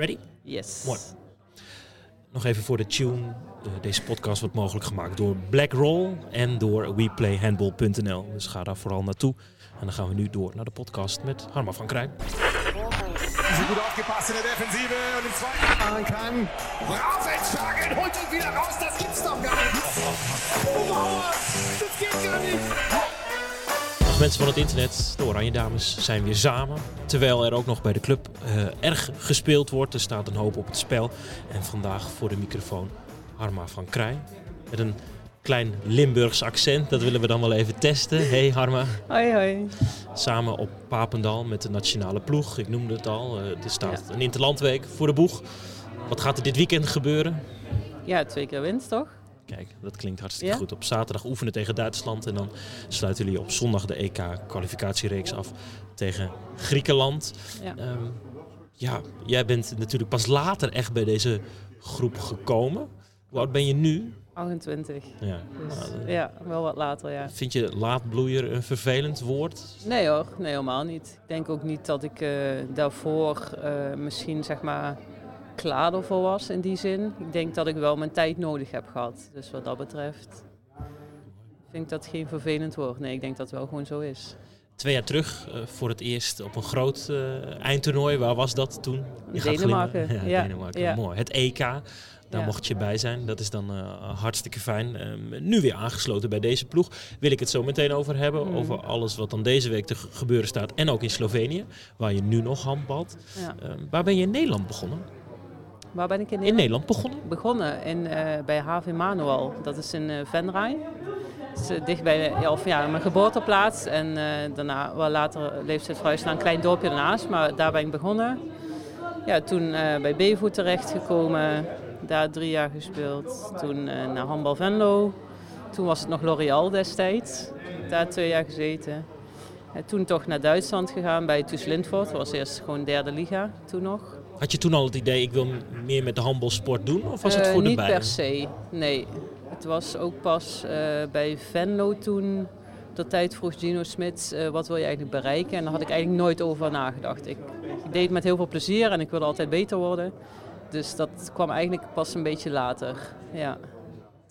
Ready? Yes. Mooi. Nog even voor de tune. Uh, deze podcast wordt mogelijk gemaakt door Blackroll en door WePlayHandball.nl. Dus ga daar vooral naartoe. En dan gaan we nu door naar de podcast met Harma van Krijn. Sie gut aufgepasst in der Defensive und im zweiten machen kann. Brav entschlagen, holt ihn wieder raus, das gibt's doch gar nicht. Oh, Mauer, das geht gar nicht. Mensen van het internet, de Oranje Dames, zijn weer samen. Terwijl er ook nog bij de club uh, erg gespeeld wordt. Er staat een hoop op het spel. En vandaag voor de microfoon Harma van Krij. Met een klein Limburgs accent. Dat willen we dan wel even testen. Hey Harma. Hoi hoi. Samen op Papendal met de nationale ploeg. Ik noemde het al. Uh, er staat ja. een interlandweek voor de boeg. Wat gaat er dit weekend gebeuren? Ja, twee keer winst toch? Kijk, dat klinkt hartstikke ja? goed. Op zaterdag oefenen tegen Duitsland. En dan sluiten jullie op zondag de EK-kwalificatiereeks af tegen Griekenland. Ja. Um, ja, jij bent natuurlijk pas later echt bij deze groep gekomen. Hoe oud ben je nu? 28. Ja, dus, nou, ja wel wat later, ja. Vind je laatbloeier een vervelend woord? Nee hoor, nee helemaal niet. Ik denk ook niet dat ik uh, daarvoor uh, misschien zeg maar klaar ervoor was in die zin. Ik denk dat ik wel mijn tijd nodig heb gehad. Dus wat dat betreft vind ik dat geen vervelend woord. Nee, ik denk dat het wel gewoon zo is. Twee jaar terug uh, voor het eerst op een groot uh, eindtoernooi. Waar was dat toen? Je Denemarken. Ja, ja, Denemarken. Ja. Mooi. Het EK. Daar ja. mocht je bij zijn. Dat is dan uh, hartstikke fijn. Um, nu weer aangesloten bij deze ploeg. Wil ik het zo meteen over hebben. Mm. Over alles wat dan deze week te gebeuren staat. En ook in Slovenië. Waar je nu nog handbalt. Um, waar ben je in Nederland begonnen? Waar ben ik in Nederland? In Nederland begonnen? Begonnen in, uh, bij HV Manuel. Dat is in uh, Venray. Dat is uh, dicht bij of, ja, mijn geboorteplaats. En daarna, wel later leeftijd verhuisd naar een klein dorpje ernaast. Maar daar ben ik begonnen. Ja, toen bij Bevoet terechtgekomen. Daar drie jaar gespeeld. Toen naar Handbal Venlo. Toen was het nog L'Oréal destijds. Daar twee jaar gezeten. En toen toch naar Duitsland gegaan bij TuS Lindvoort. Dat was eerst gewoon derde liga toen nog. Had je toen al het idee, ik wil meer met de handbalsport doen? Of was het voor uh, de Niet per se, nee. Het was ook pas uh, bij Venlo toen, de tijd vroeg Gino Smits, uh, wat wil je eigenlijk bereiken? En daar had ik eigenlijk nooit over nagedacht. Ik, ik deed het met heel veel plezier en ik wilde altijd beter worden. Dus dat kwam eigenlijk pas een beetje later, ja.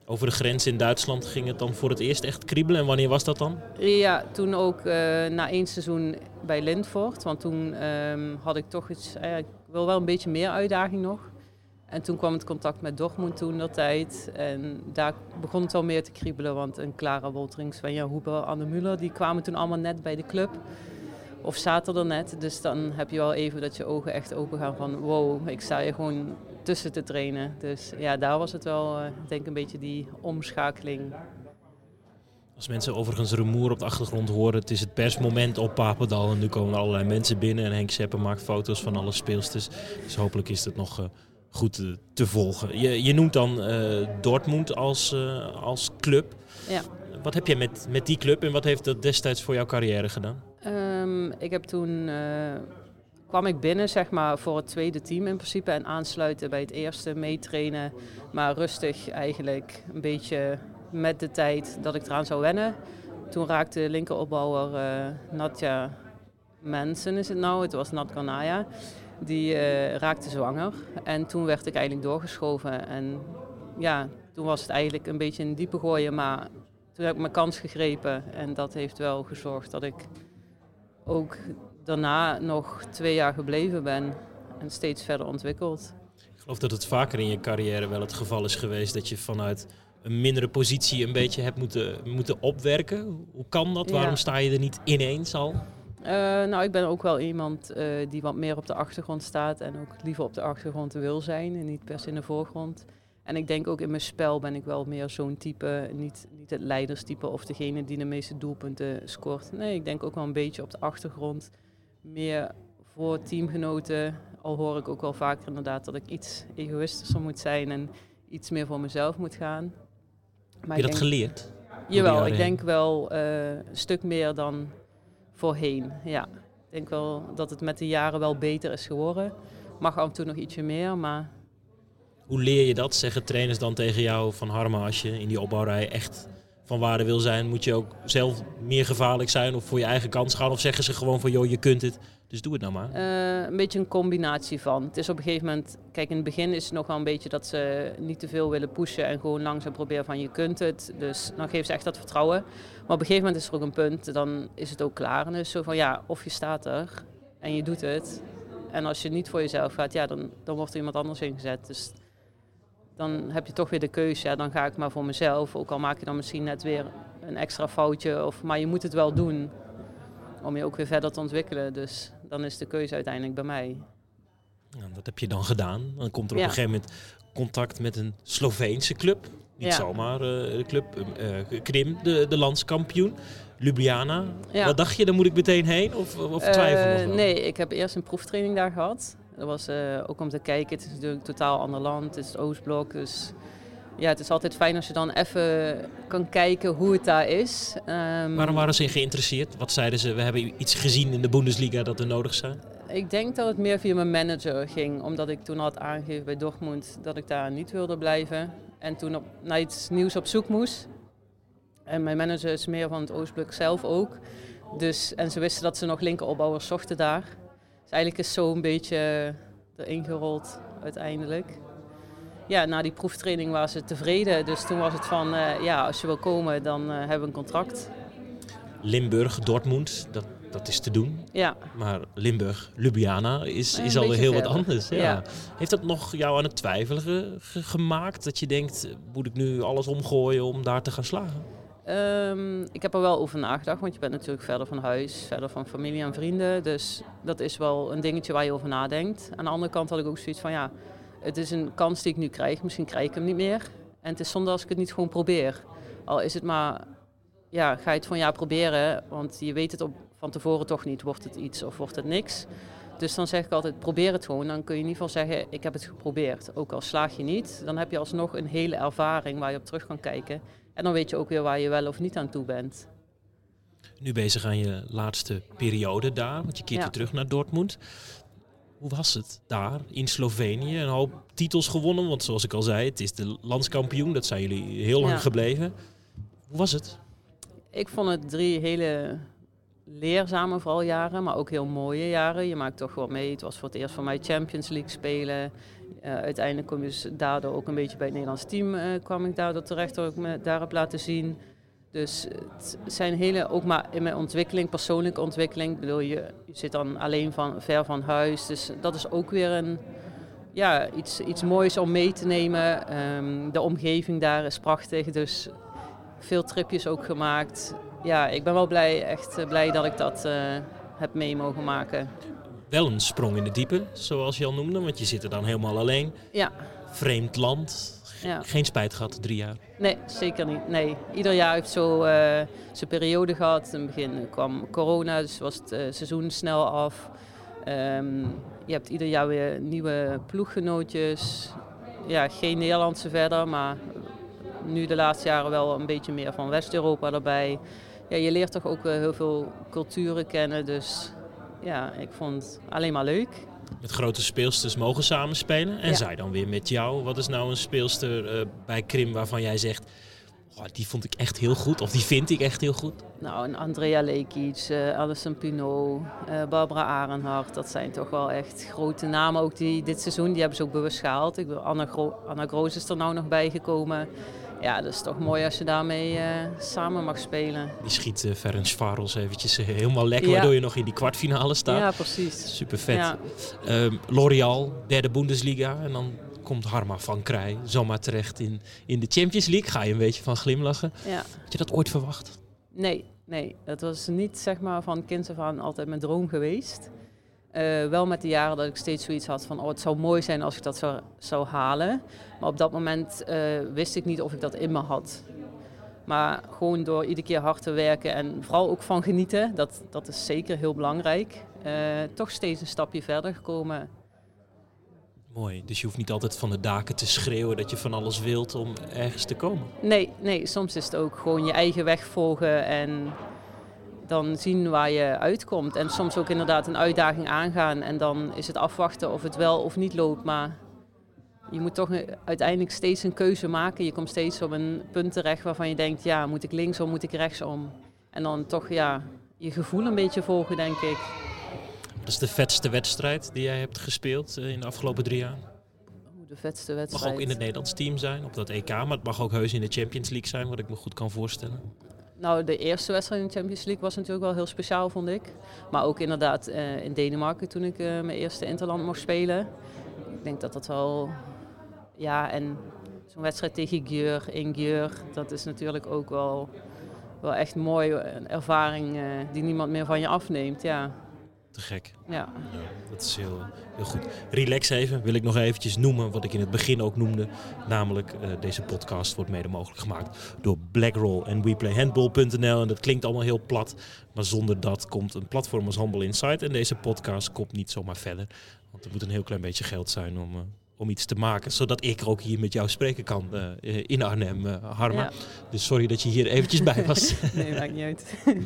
Over de grens in Duitsland ging het dan voor het eerst echt kriebelen. En wanneer was dat dan? Ja, toen ook uh, na één seizoen bij Lindvoort. Want toen um, had ik toch iets, ik wil wel een beetje meer uitdaging nog. En toen kwam het contact met Dortmund toen dat tijd. En daar begon het wel meer te kriebelen. Want een Clara Woltering, Svenja Huber, Anne Muller, die kwamen toen allemaal net bij de club. Of zaten er net. Dus dan heb je wel even dat je ogen echt open gaan van wow, ik sta hier gewoon tussen te trainen. Dus ja, daar was het wel, uh, denk een beetje die omschakeling. Als mensen overigens rumoer op de achtergrond horen, het is het persmoment op Papendal. En nu komen er allerlei mensen binnen en Henk Seppen maakt foto's van alle speelsters. Dus hopelijk is het nog uh, goed uh, te volgen. Je, je noemt dan Dortmund als, als club. Ja. Wat heb jij met, met die club en wat heeft dat destijds voor jouw carrière gedaan? Um, ik heb toen kwam ik binnen zeg maar, voor het tweede team in principe en aansluiten bij het eerste, meetrainen. Maar rustig eigenlijk een beetje met de tijd dat ik eraan zou wennen. Toen raakte linkeropbouwer uh, Natja Mensen is het nou, het was Nat Kanaya. Die uh, raakte zwanger en toen werd ik eigenlijk doorgeschoven. En ja, toen was het eigenlijk een beetje een diepe gooien, maar toen heb ik mijn kans gegrepen. En dat heeft wel gezorgd dat ik ook daarna nog twee jaar gebleven ben en steeds verder ontwikkeld. Ik geloof dat het vaker in je carrière wel het geval is geweest dat je vanuit een mindere positie een beetje hebt moeten, moeten opwerken. Hoe kan dat? Ja. Waarom sta je er niet ineens al? Uh, nou, ik ben ook wel iemand uh, die wat meer op de achtergrond staat en ook liever op de achtergrond wil zijn en niet per se in de voorgrond. En ik denk ook in mijn spel ben ik wel meer zo'n type, niet, niet het leiderstype of degene die de meeste doelpunten scoort. Nee, ik denk ook wel een beetje op de achtergrond meer voor teamgenoten. Al hoor ik ook wel vaker inderdaad dat ik iets egoïstischer moet zijn en iets meer voor mezelf moet gaan. Maar Heb je dat denk, geleerd? Jawel, ik denk wel uh, een stuk meer dan voorheen. Ja, ik denk wel dat het met de jaren wel beter is geworden. Mag af en toe nog ietsje meer, maar... Hoe leer je dat? Zeggen trainers dan tegen jou van Harma als je in die opbouwrij echt van waarde wil zijn, moet je ook zelf meer gevaarlijk zijn of voor je eigen kans gaan? Of zeggen ze gewoon van joh, je kunt het, Dus doe het nou maar. Uh, een beetje een combinatie van. Het is op een gegeven moment, kijk in het begin is het nog wel een beetje dat ze niet te veel willen pushen en gewoon langzaam proberen van je kunt het. Dus dan geven ze echt dat vertrouwen. Maar op een gegeven moment is er ook een punt, dan is het ook klaar. En dus zo van ja, of je staat er en je doet het. En als je niet voor jezelf gaat, ja, dan, dan wordt er iemand anders ingezet. Dus dan heb je toch weer de keuze. Ja, dan ga ik maar voor mezelf. Ook al maak je dan misschien net weer een extra foutje. Of, maar je moet het wel doen om je ook weer verder te ontwikkelen. Dus dan is de keuze uiteindelijk bij mij. Ja, dat heb je dan gedaan. Dan komt er op een gegeven moment contact met een Sloveense club. Niet zomaar uh, de club, uh, Krim, de, de landskampioen. Ljubljana. Wat dacht je, daar moet ik meteen heen? Of, of twijfel Nee, ik heb eerst een proeftraining daar gehad. Dat was ook om te kijken. Het is natuurlijk een totaal ander land. Het is het Oostblok. Dus ja, het is altijd fijn als je dan even kan kijken hoe het daar is. Um, Waarom waren ze geïnteresseerd? Wat zeiden ze? We hebben iets gezien in de Bundesliga dat er nodig zijn. Ik denk dat het meer via mijn manager ging. Omdat ik toen had aangegeven bij Dortmund dat ik daar niet wilde blijven. En toen op, naar iets nieuws op zoek moest. En mijn manager is meer van het Oostblok zelf ook. Dus, en ze wisten dat ze nog linkeropbouwers zochten daar. Dus eigenlijk is zo een beetje erin gerold uiteindelijk ja, na die proeftraining waren ze tevreden. Dus toen was het van, uh, ja, als je wil komen, dan uh, hebben we een contract. Limburg, Dortmund, dat, dat is te doen. Ja. Maar Limburg, Ljubljana is, is alweer heel wat anders. Ja. Heeft dat nog jou aan het twijfelen gemaakt? Dat je denkt, moet ik nu alles omgooien om daar te gaan slagen? Um, ik heb er wel over nagedacht, want je bent natuurlijk verder van huis, verder van familie en vrienden. Dus dat is wel een dingetje waar je over nadenkt. Aan de andere kant had ik ook zoiets van, ja, het is een kans die ik nu krijg. Misschien krijg ik hem niet meer. En het is zonde als ik het niet gewoon probeer. Al is het maar, ja, ga je het van ja proberen. Want je weet het op, van tevoren toch niet. Wordt het iets of wordt het niks? Dus dan zeg ik altijd, probeer het gewoon. Dan kun je in ieder geval zeggen, ik heb het geprobeerd. Ook al slaag je niet, dan heb je alsnog een hele ervaring waar je op terug kan kijken. En dan weet je ook weer waar je wel of niet aan toe bent. Nu bezig aan je laatste periode daar, want je keert weer terug naar Dortmund. Hoe was het daar in Slovenië? Een hoop titels gewonnen, want zoals ik al zei, het is de landskampioen. Dat zijn jullie heel lang gebleven. Hoe was het? Ik vond het drie hele leerzame vooral jaren, maar ook heel mooie jaren. Je maakt toch wel mee. Het was voor het eerst voor mij Champions League spelen. Uh, uiteindelijk kom je dus daardoor ook een beetje bij het Nederlands team uh, kwam ik daardoor terecht, door ik me daarop laten zien. Dus het zijn hele, ook maar in mijn ontwikkeling, persoonlijke ontwikkeling. Ik bedoel, je, je zit dan alleen van, ver van huis. Dus dat is ook weer een, ja, iets, iets moois om mee te nemen. Ehm, de omgeving daar is prachtig. Dus veel tripjes ook gemaakt. Ja, ik ben wel blij, echt eh, blij dat ik dat uh, heb mee mogen maken. Wel een sprong in de diepe, zoals je al noemde, want je zit er dan helemaal alleen. Ja. Vreemd land, ja. Geen spijt gehad, drie jaar? Nee, zeker niet. Nee. Ieder jaar heeft zo uh, zijn periode gehad. In het begin kwam corona, dus was het uh, seizoen snel af. Um, je hebt ieder jaar weer nieuwe ploeggenootjes. Ja, geen Nederlandse verder, maar nu de laatste jaren wel een beetje meer van West-Europa erbij. Ja, je leert toch ook heel veel culturen kennen, dus ja, ik vond het alleen maar leuk met grote speelsters mogen samenspelen. En zij dan weer met jou. Wat is nou een speelster uh, bij Krim waarvan jij zegt... Oh, die vond ik echt heel goed, of die vind ik echt heel goed? Nou, een Andrea Lekic, uh, Alison Pinot, uh, Barbara Arenhart. Dat zijn toch wel echt grote namen ook die dit seizoen. Die hebben ze ook bewust gehaald. Ik, Anna, Gro Anna Groos is er nou nog bijgekomen. Ja, dat is toch mooi als je daarmee uh, samen mag spelen. Die schiet uh, Ferenc Varels eventjes uh, helemaal lekker, waardoor je nog in die kwartfinale staat. Ja, precies. Super vet. Ja. Um, L'Oreal, derde Bundesliga. En dan komt Harma van Krij zomaar terecht in, in de Champions League. Ga je een beetje van glimlachen. Ja. Had je dat ooit verwacht? Nee, nee. Dat was niet zeg maar van kind af aan altijd mijn droom geweest. Uh, wel met de jaren dat ik steeds zoiets had van, oh, het zou mooi zijn als ik dat zou, zou halen. Maar op dat moment uh, wist ik niet of ik dat in me had. Maar gewoon door iedere keer hard te werken en vooral ook van genieten, dat, dat is zeker heel belangrijk. Uh, toch steeds een stapje verder gekomen. Mooi, dus je hoeft niet altijd van de daken te schreeuwen dat je van alles wilt om ergens te komen. Nee, nee, soms is het ook gewoon je eigen weg volgen en dan zien waar je uitkomt. En soms ook inderdaad een uitdaging aangaan. En dan is het afwachten of het wel of niet loopt. Maar je moet toch uiteindelijk steeds een keuze maken. Je komt steeds op een punt terecht waarvan je denkt, ja, moet ik linksom, moet ik rechtsom? En dan toch ja, je gevoel een beetje volgen, denk ik. is de vetste wedstrijd die jij hebt gespeeld eh, in de afgelopen drie jaar? De vetste Het wedstrijd. mag ook in het Nederlands team zijn, op dat EK, maar het mag ook heus in de Champions League zijn, wat ik me goed kan voorstellen. Nou, de eerste wedstrijd in de Champions League was natuurlijk wel heel speciaal, vond ik. Maar ook inderdaad eh, in Denemarken toen ik eh, mijn eerste interland mocht spelen. Ik denk dat dat wel... Ja, en zo'n wedstrijd tegen Gjeur, in Gjeur, dat is natuurlijk ook wel, wel echt mooi. Een ervaring eh, die niemand meer van je afneemt, ja. Te gek. ja. Ja, dat is heel, heel goed. Relax even, wil ik nog eventjes noemen wat ik in het begin ook noemde. Namelijk, eh, deze podcast wordt mede mogelijk gemaakt door Blackroll en WePlayHandball.nl. En dat klinkt allemaal heel plat, maar zonder dat komt een platform als Humble Insight. En deze podcast komt niet zomaar verder. Want er moet een heel klein beetje geld zijn om, eh, om iets te maken. Zodat ik ook hier met jou spreken kan eh, in Arnhem, Harma. Ja. Dus sorry dat je hier eventjes bij was. Nee, maakt niet uit.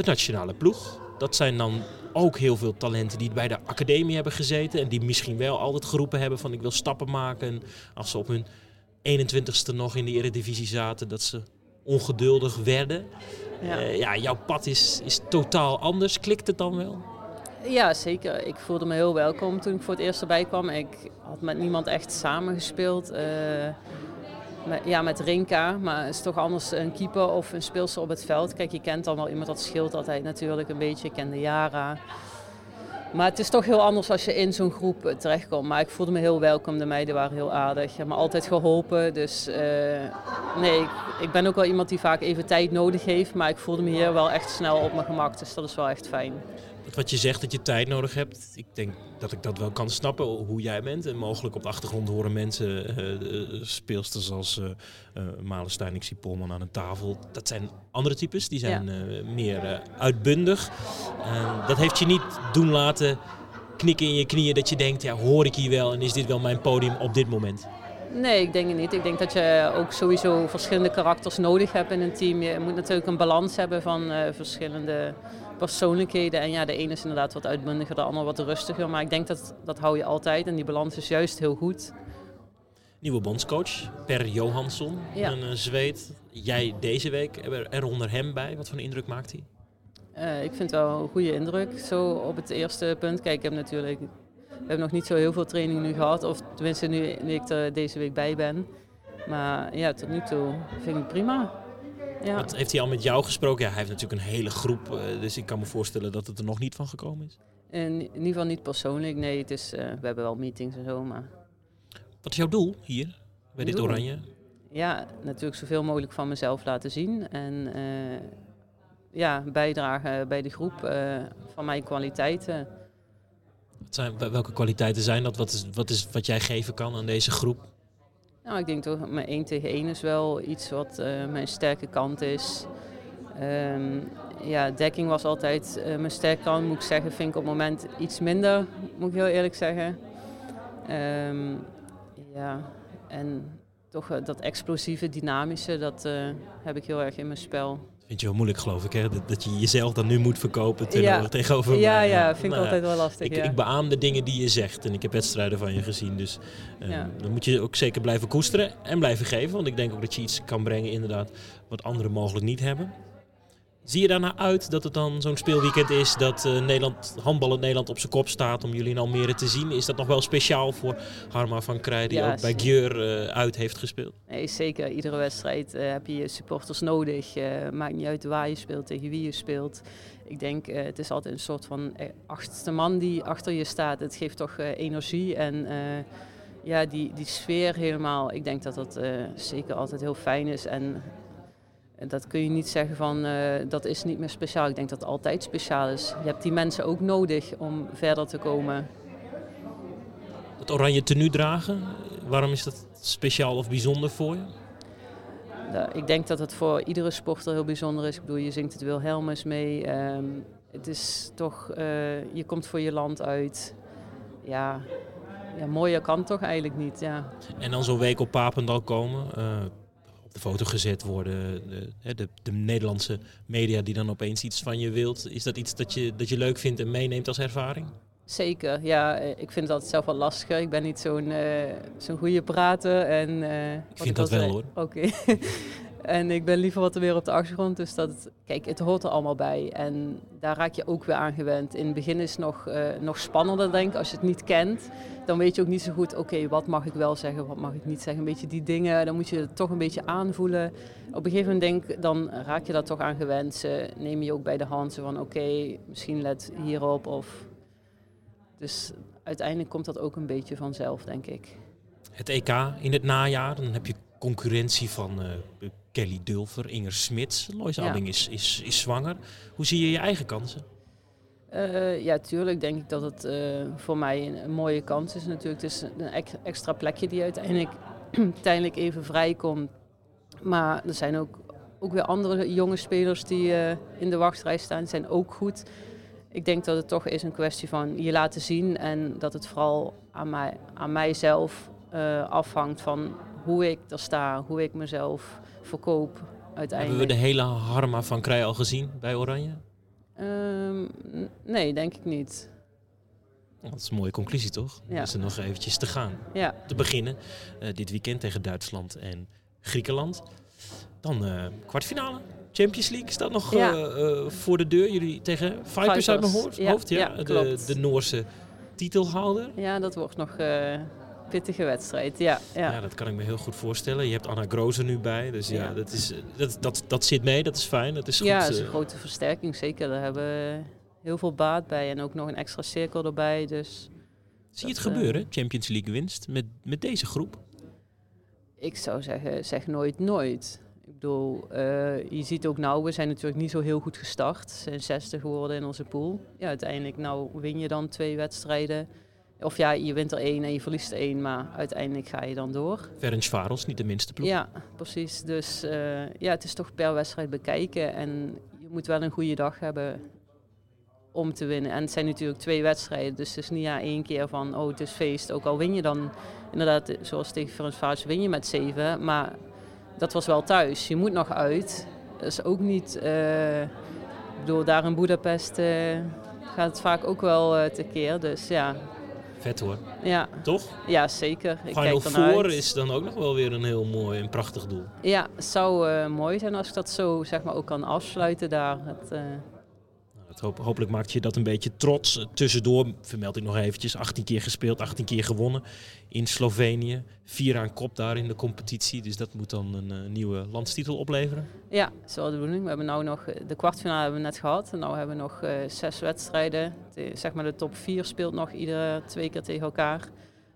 De nationale ploeg. Dat zijn dan ook heel veel talenten die bij de academie hebben gezeten. En die misschien wel altijd geroepen hebben van ik wil stappen maken. En als ze op hun 21ste nog in de eredivisie zaten, dat ze ongeduldig werden. Ja. Ja, ja jouw pad is, is totaal anders. Klikt het dan wel? Ja, zeker. Ik voelde me heel welkom toen ik voor het eerst erbij kwam. Ik had met niemand echt samengespeeld. eh ja, met Rinka, maar het is toch anders een keeper of een speelster op het veld. Kijk, je kent dan wel iemand, dat scheelt altijd natuurlijk een beetje. Ik kende Yara. Maar het is toch heel anders als je in zo'n groep terechtkomt. Maar ik voelde me heel welkom. De meiden waren heel aardig. Hebben me altijd geholpen. Dus eh, nee, ik ben ook wel iemand die vaak even tijd nodig heeft. Maar ik voelde me hier wel echt snel op mijn gemak. Dus dat is wel echt fijn. Wat je zegt dat je tijd nodig hebt, ik denk dat ik dat wel kan snappen hoe jij bent. En mogelijk op de achtergrond horen mensen, eh, eh, speelsters als eh eh, Malenstein, ik zie Polman aan een tafel. Dat zijn andere types, die zijn meer uitbundig. Dat heeft je niet doen laten knikken in je knieën dat je denkt, ja hoor ik hier wel en is dit wel mijn podium op dit moment? Nee, ik denk het niet. Ik denk dat je ook sowieso verschillende karakters nodig hebt in een team. Je moet natuurlijk een balans hebben van verschillende persoonlijkheden. En ja, de ene is inderdaad wat uitbundiger, de ander wat rustiger. Maar ik denk dat dat hou je altijd en die balans is juist heel goed. Nieuwe bondscoach, Per Johansson, Ja. een eh, Zweed. Jij deze week er, er onder hem bij. Wat voor een indruk maakt hij? Eh, ik vind wel een goede indruk, zo op het eerste punt. Kijk, ik heb natuurlijk, we hebben nog niet zo heel veel training nu gehad. Of tenminste nu, nu ik er deze week bij ben. Maar ja, tot nu toe vind ik het prima. Ja. Wat, heeft hij al met jou gesproken? Ja, hij heeft natuurlijk een hele groep, eh, dus ik kan me voorstellen dat het er nog niet van gekomen is. In, in ieder geval niet persoonlijk, nee. Het is, eh, we hebben wel meetings en zo, maar Wat is jouw doel hier, bij dit Doel? oranje? ja, natuurlijk zoveel mogelijk van mezelf laten zien. En eh, ja, bijdragen bij de groep eh, van mijn kwaliteiten. Wat zijn, wel- welke kwaliteiten zijn dat? Wat is, wat is wat jij geven kan aan deze groep? Nou, ik denk toch, mijn 1 tegen 1 is wel iets wat eh, mijn sterke kant is. Ehm, ja, dekking was altijd eh, mijn sterke kant, moet ik zeggen. Vind ik op het moment iets minder, moet ik heel eerlijk zeggen. Ehm, ja, en toch eh, dat explosieve, dynamische, dat heb ik heel erg in mijn spel. Vind je wel moeilijk, geloof ik, hè? Dat, dat je jezelf dan nu moet verkopen Ja. tegenover Ja, ja, vind ik Nou altijd wel lastig. Ik, ja. ik beaam de dingen die je zegt en ik heb wedstrijden van je gezien. Dus eh, Ja. dan moet je ook zeker blijven koesteren en blijven geven. Want ik denk ook dat je iets kan brengen, inderdaad, wat anderen mogelijk niet hebben. Zie je daarna uit dat het dan zo'n speelweekend is dat eh, Nederland, handbal in Nederland op zijn kop staat om jullie in Almere te zien? Is dat nog wel speciaal voor Harma van Krij, die Ja, ook bij. Gjeur eh, uit heeft gespeeld? Nee, zeker. Iedere wedstrijd eh, heb je supporters nodig. Maakt niet uit waar je speelt, tegen wie je speelt. Ik denk, het is altijd een soort van achtste man die achter je staat. Het geeft toch energie en ja, die, die sfeer helemaal. Ik denk dat dat zeker altijd heel fijn is. En dat kun je niet zeggen van, eh, dat is niet meer speciaal. Ik denk dat het altijd speciaal is. Je hebt die mensen ook nodig om verder te komen. Het oranje tenue dragen, waarom is dat speciaal of bijzonder voor je? Ja, ik denk dat het voor iedere sporter heel bijzonder is. Ik bedoel, je zingt het Wilhelmus mee. Ehm, het is toch, eh, je komt voor je land uit. Ja, ja mooier kan toch eigenlijk niet. Ja. En dan zo'n week op Papendal komen, eh, op de foto gezet worden, de, de, de Nederlandse media die dan opeens iets van je wilt. Is dat iets dat je, dat je leuk vindt en meeneemt als ervaring? Zeker, ja. Ik vind altijd zelf wel lastiger. Ik ben niet zo'n eh, zo'n goede prater. En, eh, wat vind dat wel, zei- hoor. Oké. En ik ben liever wat meer op de achtergrond. Dus dat, kijk, het hoort er allemaal bij. En daar raak je ook weer aan gewend. In het begin is het nog, uh, nog spannender, denk ik. Als je het niet kent, dan weet je ook niet zo goed... oké, wat mag ik wel zeggen, wat mag ik niet zeggen. Een beetje die dingen, dan moet je het toch een beetje aanvoelen. Op een gegeven moment denk dan raak je daar toch aan gewend. Ze neem je ook bij de hand. Zo van, oké, misschien let hierop. Of... Dus uiteindelijk komt dat ook een beetje vanzelf, denk ik. Het EK in het najaar, dan heb je concurrentie van uh, Kelly Dulver, Inger Smits. Lois ja. is, is, is zwanger. Hoe zie je je eigen kansen? Uh, ja, tuurlijk denk ik dat het uh, voor mij een, mooie kans is natuurlijk. Het is een extra plekje die uiteindelijk, uiteindelijk even vrijkomt. Maar er zijn ook, ook weer andere jonge spelers die uh, in de wachtrij staan. Die zijn ook goed. Ik denk dat het toch is een kwestie van je laten zien. En dat het vooral aan, mij, aan mijzelf afhangt van hoe ik er sta, hoe ik mezelf verkoop uiteindelijk. Hebben we de hele Harma van Krij al gezien bij Oranje? Um, nee, denk ik niet. Dat is een mooie conclusie, toch? Ja. is er nog eventjes te gaan. Ja. Te beginnen uh, dit weekend tegen Duitsland en Griekenland. Dan uh, kwartfinale. Champions League staat nog ja. uh, voor de deur. Jullie tegen Vipers, uit mijn hoofd. Ja, hoofd, ja. de, de Noorse titelhouder. Ja, dat wordt nog pittige wedstrijd, ja, ja. Ja, dat kan ik me heel goed voorstellen. Je hebt Anna Groze nu bij, dus ja, Dat, is, dat, dat, dat zit mee, dat is fijn. Dat is goed, ja, dat is een grote versterking, zeker. Daar hebben we heel veel baat bij en ook nog een extra cirkel erbij. Dus Zie je het gebeuren, Champions League winst, met, met deze groep? Ik zou zeggen, zeg nooit nooit. Ik bedoel, uh, je ziet ook nou, we zijn natuurlijk niet zo heel goed gestart. We zijn 60 geworden in onze pool. Ja, uiteindelijk nou win je dan twee wedstrijden. Of ja, je wint er één en je verliest er één, maar uiteindelijk ga je dan door. Ferenc Varos, niet de minste ploeg. Ja, precies. Dus uh, ja, het is toch per wedstrijd bekijken. En je moet wel een goede dag hebben om te winnen. En het zijn natuurlijk twee wedstrijden, dus het is niet ja één keer van, oh het is feest. Ook al win je dan, inderdaad, zoals tegen Ferenc Varos, win je met zeven. Maar dat was wel thuis. Je moet nog uit. Dat is ook niet, uh, ik bedoel, daar in Budapest uh, gaat het vaak ook wel tekeer. Dus ja, Vet hoor. Ja. Toch? Ja, zeker. Ik Final Four is dan ook nog wel weer een heel mooi en prachtig doel. Ja, het zou uh, mooi zijn als ik dat zo zeg maar, ook kan afsluiten daar. Het, uh, hopelijk maakt je dat een beetje trots. Tussendoor vermeld ik nog eventjes. 18 keer gespeeld, 18 keer gewonnen in Slovenië. Vier aan kop daar in de competitie. Dus dat moet dan een uh, nieuwe landstitel opleveren. Ja, wel de bedoeling. We hebben nou nog de kwartfinale hebben we net gehad. En nu hebben we nog zes wedstrijden. De, zeg maar de top 4 speelt nog iedere twee keer tegen elkaar.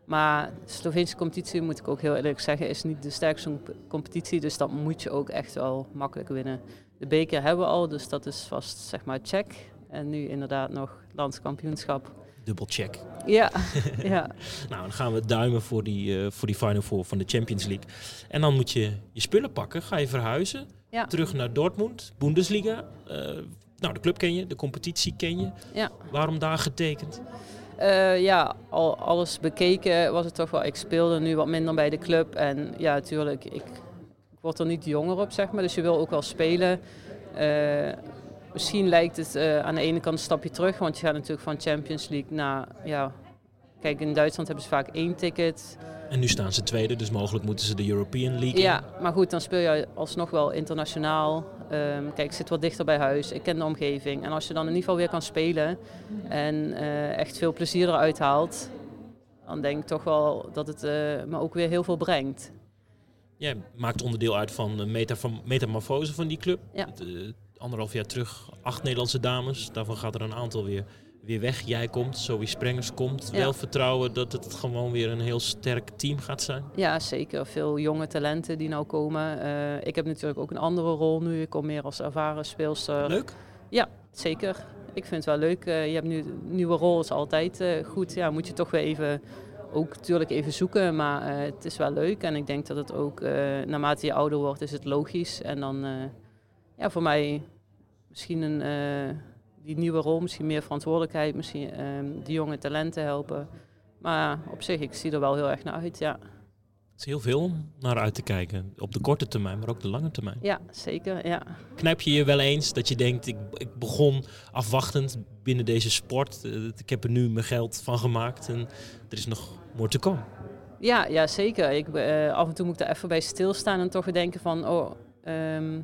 Maar de Sloveense competitie, moet ik ook heel eerlijk zeggen, is niet de sterkste competitie. Dus dat moet je ook echt wel makkelijk winnen. De beker hebben we al, dus dat is vast zeg maar check. En nu inderdaad nog landskampioenschap. Dubbel check. Ja, ja. nou, dan gaan we duimen voor die, uh, voor die Final Four van de Champions League. En dan moet je je spullen pakken, ga je verhuizen. Ja. Terug naar Dortmund, Bundesliga. Uh, nou, de club ken je, de competitie ken je. Ja. Waarom daar getekend? Uh, ja, al, alles bekeken was het toch wel. Ik speelde nu wat minder bij de club. En ja, natuurlijk, ik, ik word er niet jonger op, zeg maar. Dus je wil ook wel spelen. Uh, misschien lijkt het uh, aan de ene kant een stapje terug. Want je gaat natuurlijk van Champions League naar... Ja, kijk, in Duitsland hebben ze vaak één ticket. En nu staan ze tweede, dus mogelijk moeten ze de European League Ja, maar goed, dan speel je alsnog wel internationaal. Um, kijk, ik zit wat dichter bij huis, ik ken de omgeving. En als je dan in ieder geval weer kan spelen en uh, echt veel plezier eruit haalt... dan denk ik toch wel dat het uh, me ook weer heel veel brengt. Jij maakt onderdeel uit van de metamorfose van die club. Ja. Het, anderhalf jaar terug acht Nederlandse dames. Daarvan gaat er een aantal weer, weer weg. Jij komt, Zoe Sprengers komt. Ja. Wel vertrouwen dat het gewoon weer een heel sterk team gaat zijn? Ja, zeker. Veel jonge talenten die nou komen. Uh, ik heb natuurlijk ook een andere rol nu. Ik kom meer als ervaren speelster. Leuk? Ja, zeker. Ik vind het wel leuk. Uh, je hebt nu nieuwe rol, is altijd uh, goed. Ja, moet je toch weer even ook natuurlijk even zoeken, maar uh, het is wel leuk. En ik denk dat het ook, uh, naarmate je ouder wordt, is het logisch. En dan, uh, ja, voor mij misschien een, die nieuwe rol, misschien meer verantwoordelijkheid, misschien die jonge talenten helpen. Maar op zich, ik zie er wel heel erg naar uit, ja. Het is heel veel om naar uit te kijken. Op de korte termijn, maar ook de lange termijn. Ja, zeker. Ja. Knijp je je wel eens dat je denkt, ik, ik begon afwachtend binnen deze sport. Ik heb er nu mijn geld van gemaakt en er is nog more to come. Ja, ja zeker. Ik, uh, af en toe moet ik er even bij stilstaan en toch denken van... Oh, ehm,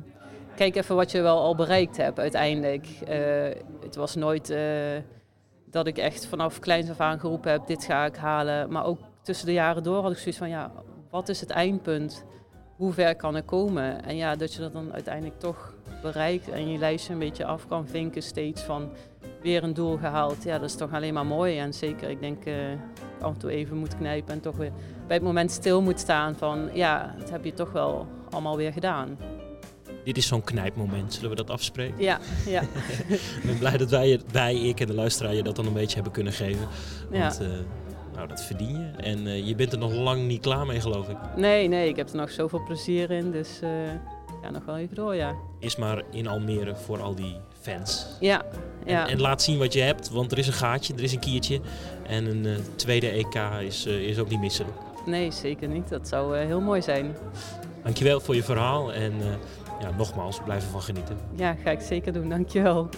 kijk even wat je wel al bereikt hebt uiteindelijk. Eh, het was nooit eh, dat ik echt vanaf kleins af aan geroepen heb, dit ga ik halen. Maar ook tussen de jaren door had ik zoiets van, ja, wat is het eindpunt? Hoe ver kan ik komen? En ja, dat je dat dan uiteindelijk toch bereikt en je lijstje een beetje af kan vinken steeds van weer een doel gehaald. Ja, dat is toch alleen maar mooi. En zeker, ik denk, uh, af en toe even moet knijpen en toch weer bij het moment stil moet staan van, ja, dat heb je toch wel allemaal weer gedaan. Dit is zo'n knijpmoment, zullen we dat afspreken? Ja, ja. ik ben blij dat wij, wij, ik en de luisteraar je dat dan een beetje hebben kunnen geven. Want, ja. Uh, nou, dat verdien je. En uh, je bent er nog lang niet klaar mee, geloof ik. Nee, nee, ik heb er nog zoveel plezier in. Dus uh, ja, nog wel even door, ja. Is maar in Almere voor al die fans. Ja, ja. En, en, laat zien wat je hebt, want er is een gaatje, er is een kiertje. En een uh, tweede EK is, is ook niet misselijk. Nee, zeker niet. Dat zou heel mooi zijn. Dankjewel voor je verhaal en ja, nogmaals, blijven van genieten. Ja, ga ik zeker doen. Dankjewel.